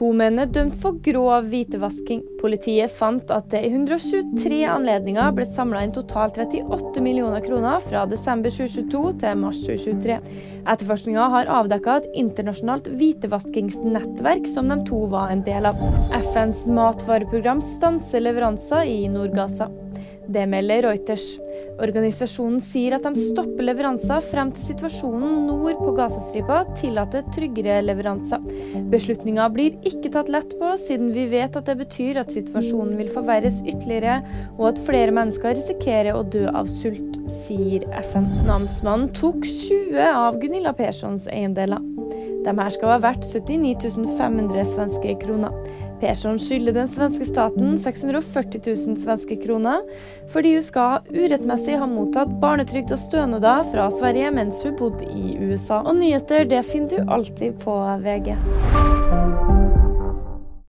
To menn er dømt for grov hvitevasking. Politiet fant at det i 123 anledninger ble samla inn totalt 38 millioner kroner fra desember 2022 til mars 2023. Etterforskninga har avdekka et internasjonalt hvitevaskingsnettverk som de to var en del av. FNs matvareprogram stanser leveranser i Nord-Gaza. Det melder Reuters. Organisasjonen sier at de stopper leveranser frem til situasjonen nord på Gazastripa tillater tryggere leveranser. Beslutninga blir ikke tatt lett på, siden vi vet at det betyr at situasjonen vil forverres ytterligere, og at flere mennesker risikerer å dø av sult, sier FN. Namsmannen tok 20 av Gunilla Perssons eiendeler. De her skal ha vært 79 500 svenske kroner. Persson skylder den svenske staten 640 000 svenske kroner, fordi hun skal urettmessig ha mottatt barnetrygd og stønader fra Sverige mens hun bodde i USA. Og nyheter det finner du alltid på VG.